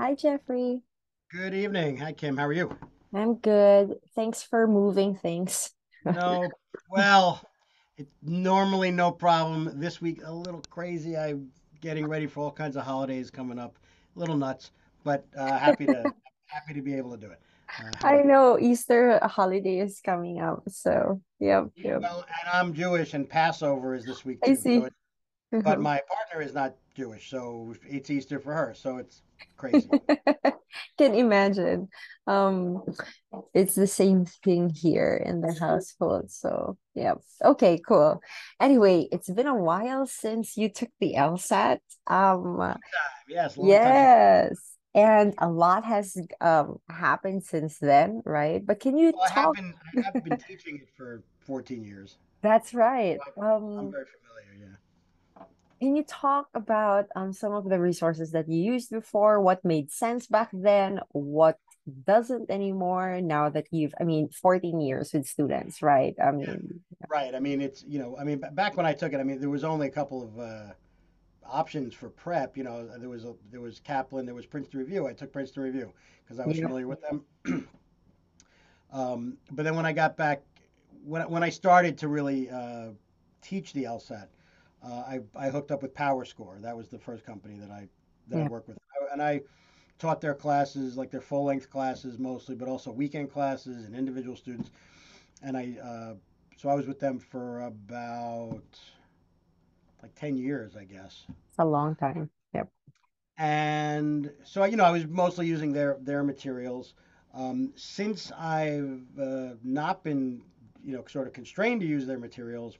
Hi, Jeffrey. Good evening. Hi, Kim. How are you? I'm good. Thanks for moving things. No, well, it's normally no problem. This week, a little crazy. I'm getting ready for all kinds of holidays coming up. A little nuts, but uh, happy to happy to be able to do it. Uh, I know Easter holiday is coming up, so yep, Yeah, yep. well, and I'm Jewish, and Passover is this week I too. So, see. it, but Mhm. my partner is not Jewish, so it's Easter for her. So it's crazy. Can imagine. Um, it's the same thing here in the household. So, yeah. Okay, cool. Anyway, it's been a while since you took the LSAT. Um, Yes, long time yes. And a lot has um happened since then, right? But can you Well, I have talk? been I have been teaching it for 14 years. That's right. I'm, I'm Um, very familiar. Can you talk about um some of the resources that you used before? What made sense back then? What doesn't anymore now that you've, I mean, 14 years with students, right? I Yeah. mean, Right. I mean, it's, you know, I mean, back when I took it, I mean, there was only a couple of uh, options for prep. You know, there was a, there was Kaplan, there was Princeton Review. I took Princeton Review because I was yeah, familiar with them. Um, but then when I got back, when I- when I started to really uh, teach the LSAT, uh, I I hooked up with PowerScore. That was the first company that I that I worked with, and I taught their classes, like their full length classes mostly, but also weekend classes and individual students. And I uh, so I was with them for about like 10 years, I guess. it's a long time. Yep. And so, you know, I was mostly using their their materials. Um, since I've uh, not been, you know, sort of constrained to use their materials,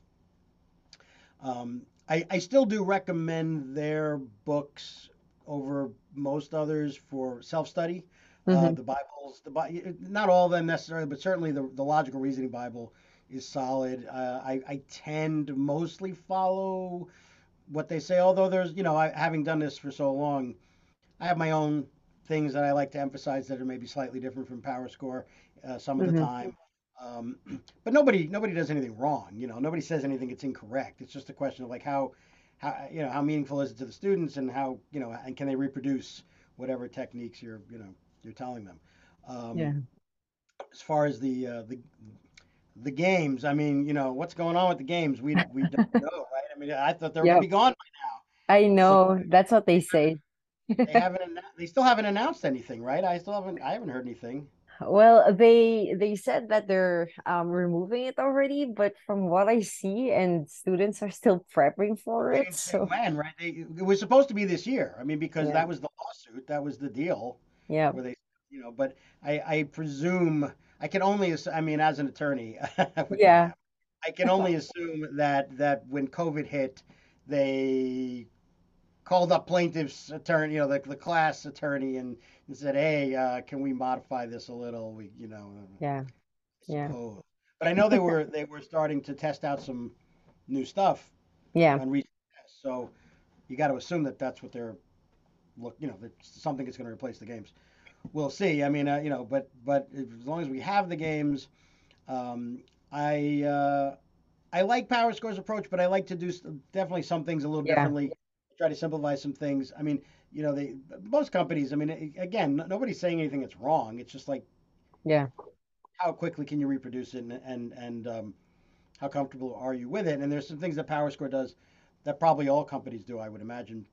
um, I, I still do recommend their books over most others for self-study. Uh, hmm the Bibles, the Bi- not all of them necessarily, but certainly the, the Logical Reasoning Bible is solid. Uh, I, I tend to mostly follow what they say, although there's, you know, I, having done this for so long, I have my own things that I like to emphasize that are maybe slightly different from Power Score uh, some of the hmm time. Um, but nobody nobody does anything wrong. You know, nobody says anything that's incorrect. It's just a question of like how how you know how meaningful is it to the students and how you know and can they reproduce whatever techniques you're you know you're telling them. Um, Yeah. as far as the uh, the the games, I mean, you know, what's going on with the games? We we don't know, right? I mean, I thought they were going to be gone by now. I So know. That's what they say. They haven't they still haven't announced anything, right? I still haven't I haven't heard anything. Well, they they said that they're um removing it already, but from what I see, and students are still prepping for it. say So when, right? They it was supposed to be this year. I mean, because yeah, that was the lawsuit, that was the deal yeah, where they, you know, but I I presume I can only I mean, as an attorney, yeah, I can only assume that that when COVID hit, they called up plaintiff's attorney, you know, the, the class attorney and, and said, hey, uh, can we modify this a little? We, you know, yeah, yeah. But I know they were they were starting to test out some new stuff yeah, on recent tests. So you got to assume that that's what they're look. You know, that something is going to replace the games. We'll see. I mean, uh, you know, but but as long as we have the games, um, I uh, I like Power Score's approach, but I like to do definitely some things a little yeah, differently. Try to simplify some things. I mean, you know, they most companies. I mean, again, nobody's saying anything that's wrong. It's just like yeah, how quickly can you reproduce it and and and um, how comfortable are you with it? And there's some things that PowerScore does that probably all companies do, I would imagine,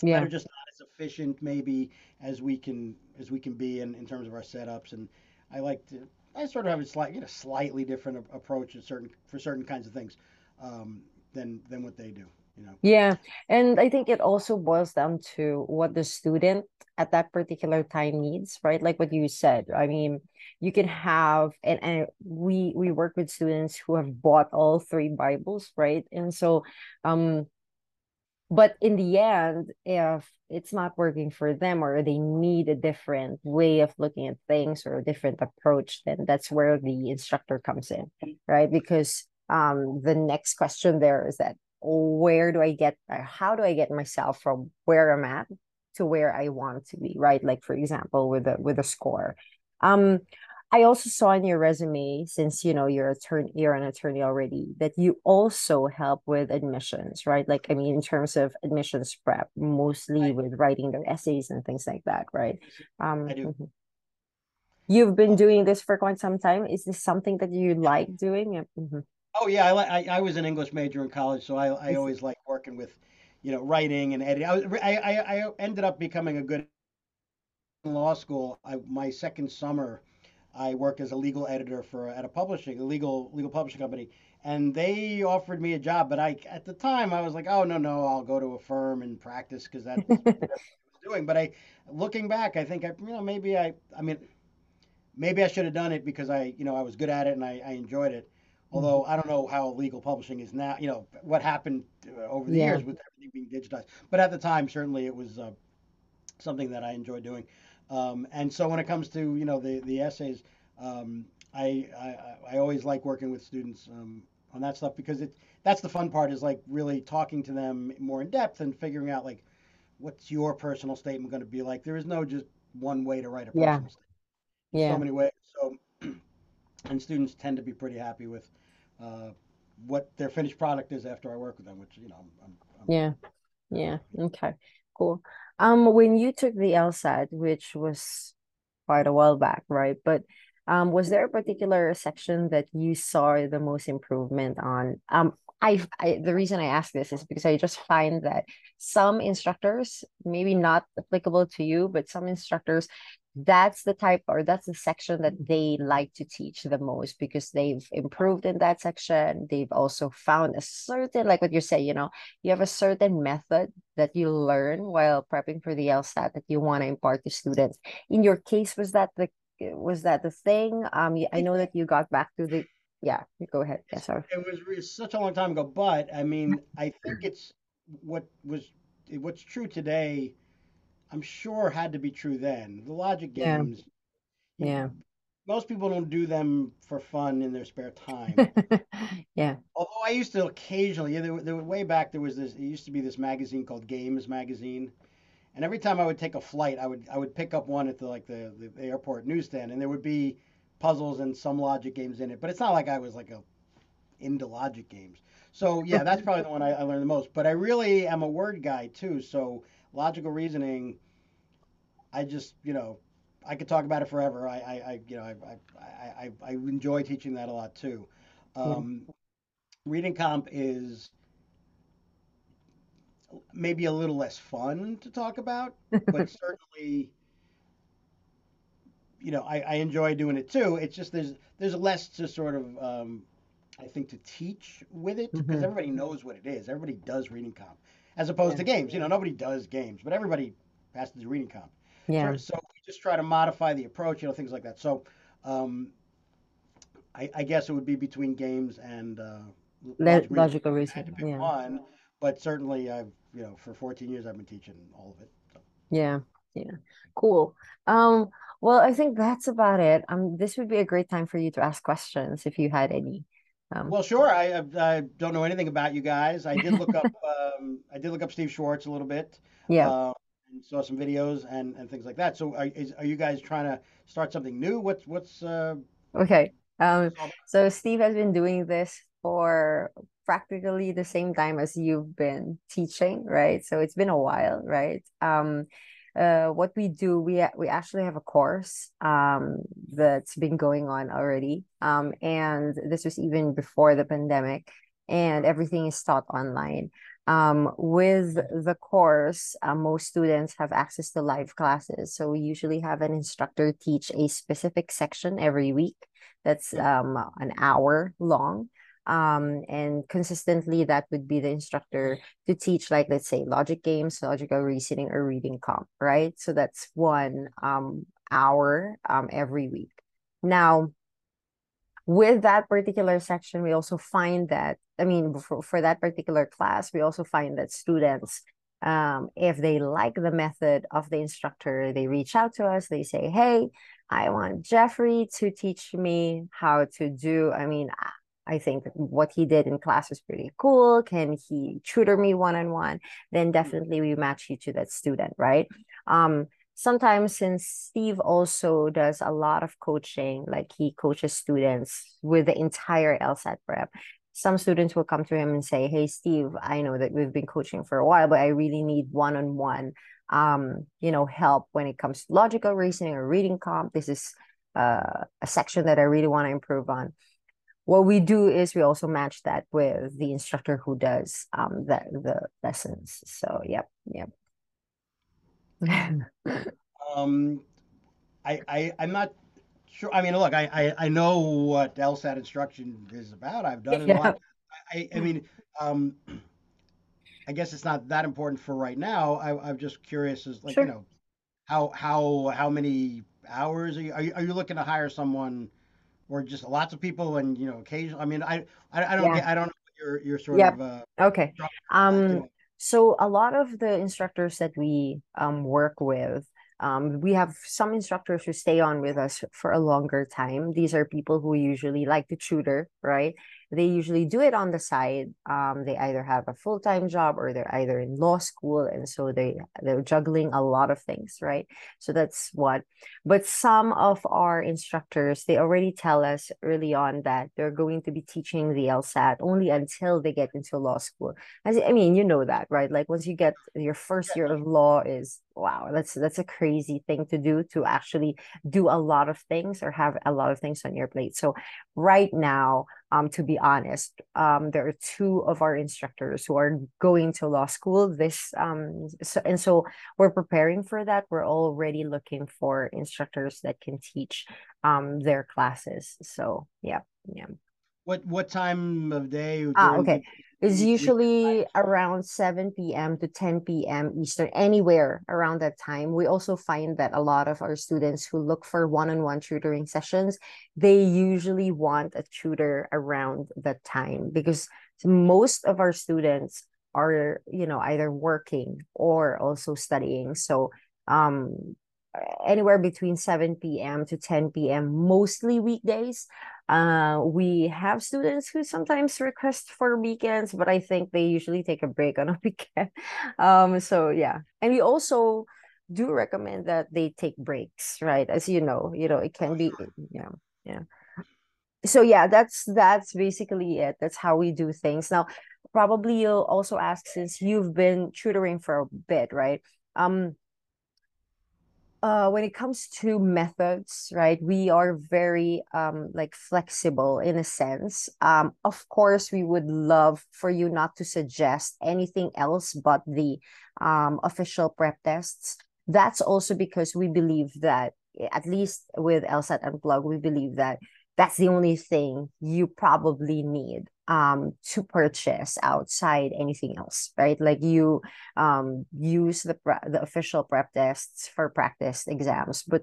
that yeah. are just not as efficient maybe as we can as we can be in, in terms of our setups. And I like to I sort of have a slight you know slightly different approach at certain for certain kinds of things um, than than what they do. Know. Yeah, and I think it also boils down to what the student at that particular time needs, right? Like what you said. I mean, you can have and, and we we work with students who have bought all three Bibles, right? And so um but in the end, if it's not working for them or they need a different way of looking at things or a different approach, then that's where the instructor comes in, right? Because um, the next question there is that where do I get, uh, how do I get myself from where I'm at to where I want to be, right? Like for example, with a with a score. Um, I also saw in your resume, since you know you're attorney, you're an attorney already, that you also help with admissions, right? Like, I mean, in terms of admissions prep, mostly I, with writing their essays and things like that, right? Um, I do. mhm. You've been doing this for quite some time. Is this something that you like doing? Yeah. Oh yeah, I, I I was an English major in college, so I I always like working with, you know, writing and editing. I was I I, I ended up becoming a good in law school. I my second summer, I worked as a legal editor for at a publishing a legal legal publishing company, and they offered me a job. But I at the time I was like, oh no no, I'll go to a firm and practice because that's what I was doing. But I looking back, I think I you know maybe I I mean maybe I should have done it because I, you know, I was good at it and I, I enjoyed it. Mhm. Although I don't know how legal publishing is now, you know, what happened uh, over the Yeah. years with everything being digitized. But at the time, certainly it was uh, something that I enjoyed doing. Um, and so when it comes to, you know, the, the essays, um, I, I, I always like working with students um, on that stuff because it, that's the fun part is like really talking to them more in depth and figuring out like, what's your personal statement going to be like? There is no just one way to write a Yeah. personal statement. There's so many ways. So and students tend to be pretty happy with uh, what their finished product is after I work with them, which you know I'm, I'm, I'm Yeah. Yeah. Okay. Cool. Um, when you took the LSAT, which was quite a while back, right? But um, was there a particular section that you saw the most improvement on? Um, I, I the reason I ask this is because I just find that some instructors, maybe not applicable to you, but some instructors, that's the type or that's the section that they like to teach the most because they've improved in that section. They've also found a certain, like what you say, you know, you have a certain method that you learn while prepping for the LSAT that you want to impart to students in your case was that the was that the thing um i know that you got back to the yeah go ahead it's, sorry it was re- such a long time ago, but I mean I think it's what was what's true today. I'm sure had to be true then. The logic yeah games, yeah most people don't do them for fun in their spare time. yeah Although I used to occasionally, yeah, there, were- there, were- way back there was this. It used to be this magazine called Games Magazine, And every time I would take a flight, I would I would pick up one at the like the, the airport newsstand, and there would be puzzles and some logic games in it. But it's not like I was like a into logic games. So yeah, that's probably the one I, I learned the most. But I really am a word guy too. So logical reasoning, I just you know I could talk about it forever. I I, I you know I, I I I enjoy teaching that a lot too. yeah Um, reading comp is maybe a little less fun to talk about, but certainly you know, I, I enjoy doing it too. It's just there's there's less to sort of um, I think to teach with it because hmm everybody knows what it is. Everybody does reading comp, as opposed yeah to games. You know, nobody does games, but everybody has to do reading comp. yeah So so we just try to modify the approach, you know, things like that. So um, I, I guess it would be between games and uh, Le- logical If I had to reasoning pick yeah one, but certainly I've you know for 14 years I've been teaching all of it. So. yeah yeah cool um well i think that's about it um this would be a great time for you to ask questions if you had any um Well, sure. I, I don't know anything about you guys. I did look up um, I did look up Steve Schwartz a little bit, yeah uh, and saw some videos and, and things like that. So are, is, are you guys trying to start something new? What's what's uh, Okay. Um, so Steve has been doing this for practically the same time as you've been teaching, right? So it's been a while, right? Um, uh, what we do, we we actually have a course um that's been going on already. Um, and this was even before the pandemic, and everything is taught online. Um, with the course, uh, most students have access to live classes. So we usually have an instructor teach a specific section every week that's um an hour long um and consistently that would be the instructor to teach like let's say logic games logical reasoning or reading comp right? So that's one um hour um every week. Now with that particular section we also find that i mean for, for that particular class we also find that students um, if they like the method of the instructor they reach out to us they say hey i want jeffrey to teach me how to do i mean i think what he did in class was pretty cool can he tutor me one-on-one then mhm, definitely we match you to that student right um sometimes since Steve also does a lot of coaching, like he coaches students with the entire LSAT prep. Some students will come to him and say, Hey Steve, I know that we've been coaching for a while, but I really need one-on-one um, you know, help when it comes to logical reasoning or reading comp. This is uh, a section that I really want to improve on. What we do is we also match that with the instructor who does um the the lessons. So yep, yep. Um, I, I I'm not sure. I mean, look, I, I I know what LSAT instruction is about. I've done it a lot. I I mean, um, I guess it's not that important for right now. I, I'm just curious as like, you know, how how how many hours are you, are you are you looking to hire someone or just lots of people and you know occasionally? I mean, I I, I don't Yeah. get I don't know what your your sort Yep. of uh Okay. structure like, you Um, so a lot of the instructors that we um work with, um, we have some instructors who stay on with us for a longer time. These are people who usually like to tutor, right? They usually do it on the side. Um, they either have a full-time job or they're either in law school, and so they they're juggling a lot of things, right? So that's what. But some of our instructors, they already tell us early on that they're going to be teaching the LSAT only until they get into law school. As I mean, you know that, right? Like once you get your first year of law is wow, that's that's a crazy thing to do to actually do a lot of things or have a lot of things on your plate. So right now, um, to be honest, um, there are two of our instructors who are going to law school this um so, and so we're preparing for that. We're already looking for instructors that can teach um their classes. So yeah, yeah. What what time of day Ah, okay. It's usually around 7 p.m. to 10 p.m. Eastern, anywhere around that time. We also find that a lot of our students who look for one-on-one tutoring sessions, they usually want a tutor around that time because most of our students are, you know, either working or also studying. So, um, anywhere between 7 p.m. to 10 p.m., mostly weekdays. Uh, we have students who sometimes request for weekends, but I think they usually take a break on a weekend. Um, so yeah. And we also do recommend that they take breaks, right? As you know, you know, it can be, yeah, yeah. So yeah, that's that's basically it. That's how we do things. Now, probably you'll also ask since you've been tutoring for a bit, right? Um, uh when it comes to methods right we are very um like flexible in a sense. Um of course we would love for you not to suggest anything else but the um official prep tests. That's also because we believe that at least with LSAT Unplugged we believe that that's the only thing you probably need um to purchase outside anything else right like you um, use the the official prep tests for practice exams. But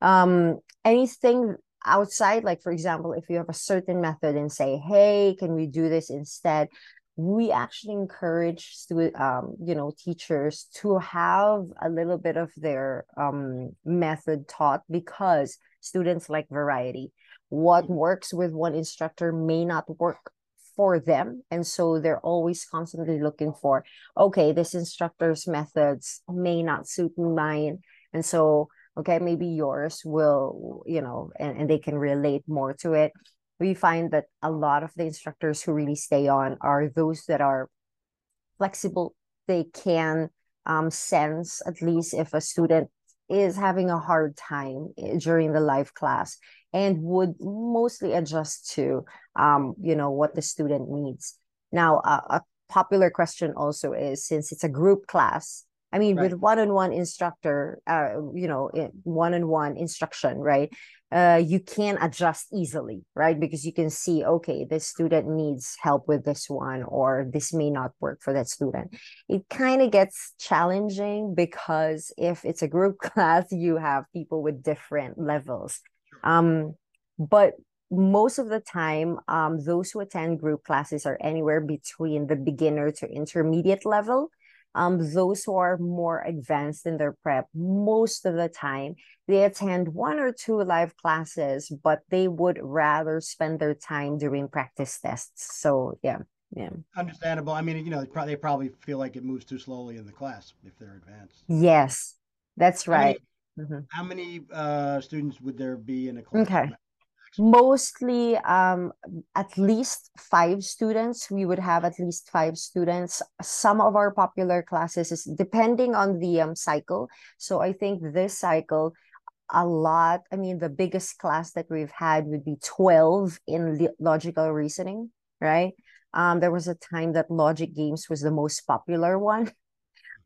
um, anything outside, like for example, if you have a certain method and say, "Hey, can we do this instead?" We actually encourage stu- um, you know, teachers to have a little bit of their um, method taught because students like variety. What works with one instructor may not work for them, and so they're always constantly looking for okay, this instructor's methods may not suit mine. And so, okay, maybe yours will, you know, and, and they can relate more to it. We find that a lot of the instructors who really stay on are those that are flexible. They can um, sense, at least if a student is having a hard time eh, during the live class and would mostly adjust to um, you know what the student needs. Now uh, a popular question also is since it's a group class i mean with one-on-one instructor uh, you know one-on-one instruction right uh, you can adjust easily right? Because you can see okay this student needs help with this one or this may not work for that student. It kind of gets challenging because if it's a group class, you have people with different levels. Um, but most of the time, um, those who attend group classes are anywhere between the beginner to intermediate level. Um, those who are more advanced in their prep, most of the time, they attend one or two live classes, but they would rather spend their time doing practice tests. So, yeah, yeah. Understandable. I mean, you know, they probably, they probably feel like it moves too slowly in the class if they're advanced. Yes, that's How many right. Mhm. How many uh, students would there be in a class? Okay. Mostly, um, at least five students. We would have at least five students. Some of our popular classes is depending on the um, cycle. So I think this cycle, a lot, I mean, the biggest class that we've had would be 12 in lo- logical reasoning, right? Um, there was a time that logic games was the most popular one.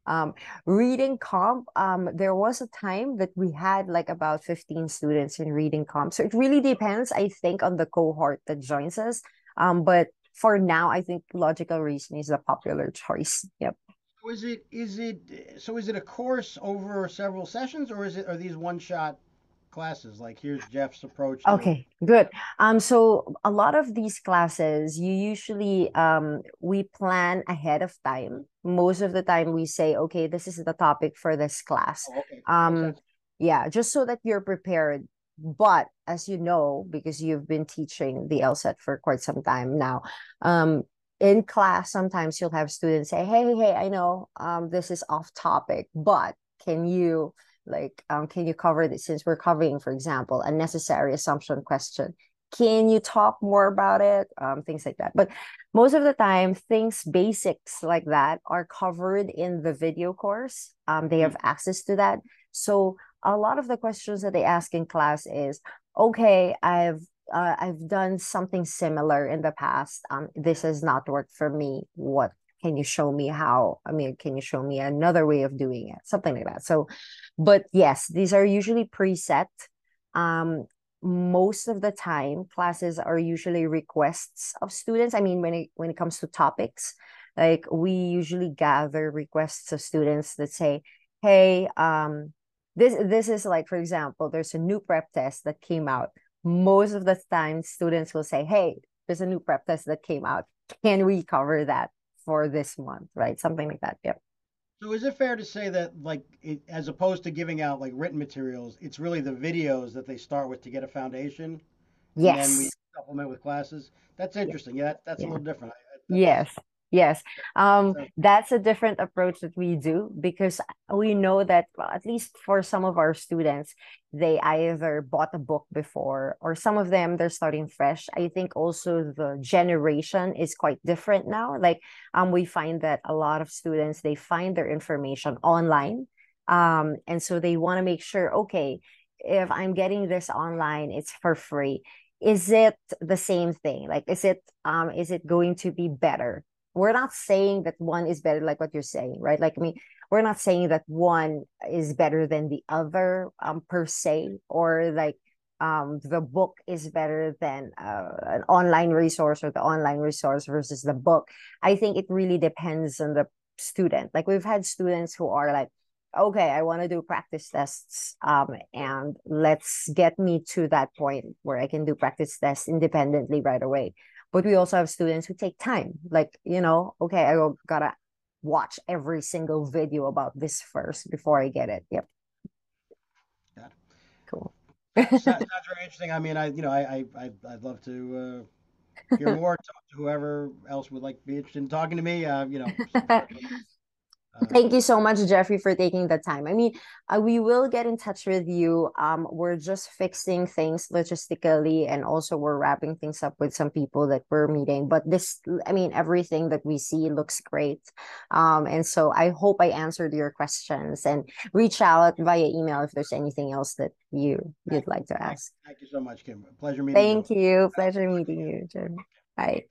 Um, reading comp, um, there was a time that we had like about 15 students in reading comp. So it really depends, I think, on the cohort that joins us. Um, but for now, I think logical reasoning is the popular choice. Yep. So is it is it so is it a course over several sessions or is it are these one shot classes? Like here's Jeff's approach to Okay, good. Um, so a lot of these classes, you usually um we plan ahead of time. Most of the time we say, okay, this is the topic for this class. Oh, okay, Um, sense. yeah, just so that you're prepared. But as you know, because you've been teaching the LSAT for quite some time now, um, in class, sometimes you'll have students say, Hey, hey, hey, I know um this is off topic, but can you like um can you cover this since we're covering, for example, a necessary assumption question? Can you talk more about it? Um, things like that. But most of the time, things basics like that are covered in the video course. Um, they have access to that. So a lot of the questions that they ask in class is, okay, I've uh, I've done something similar in the past. Um, this has not worked for me. What can you show me how? I mean, can you show me another way of doing it? Something like that. So, but yes, these are usually preset. Um, most of the time, classes are usually requests of students. I mean, when it when it comes to topics, like we usually gather requests of students that say, "Hey, um, this this is like for example there's a new prep test that came out most of the time students will say hey there's a new prep test that came out can we cover that for this month right? Something like that yep. So is it fair to say that like it, as opposed to giving out like written materials, it's really the videos that they start with to get a foundation? And then we supplement with classes? That's interesting. Yeah, that, that's a little different. I, that's Yes, yes. Um, that's a different approach that we do because we know that, well, at least for some of our students, they either bought a book before or some of them they're starting fresh. I think also the generation is quite different now. Like, um, we find that a lot of students they find their information online. Um, and so they want to make sure, okay, if I'm getting this online, it's for free is it the same thing like is it um is it going to be better we're not saying that one is better like what you're saying right like i mean we're not saying that one is better than the other um per se or like um the book is better than uh, an online resource or the online resource versus the book i think it really depends on the student like we've had students who are like okay, I want to do practice tests. Um, and let's get me to that point where I can do practice tests independently right away. But we also have students who take time. Like, you know, okay, I gotta watch every single video about this first before I get it. Yep, yeah. cool. Sounds, sounds very interesting. I mean, I you know I I I'd, love to uh, hear more. Talk to whoever else would like be interested in talking to me. Uh, you know. Uh, Thank you so much, Jeffrey, for taking the time. I mean, uh, we will get in touch with you. Um, we're just fixing things logistically, and also we're wrapping things up with some people that we're meeting. But this, I mean, everything that we see looks great. Um, and so I hope I answered your questions and reach out via email if there's anything else that you you'd like to ask. thank you so much, Kim. Pleasure meeting. Thank you. Look Pleasure meeting you, Jim. Bye.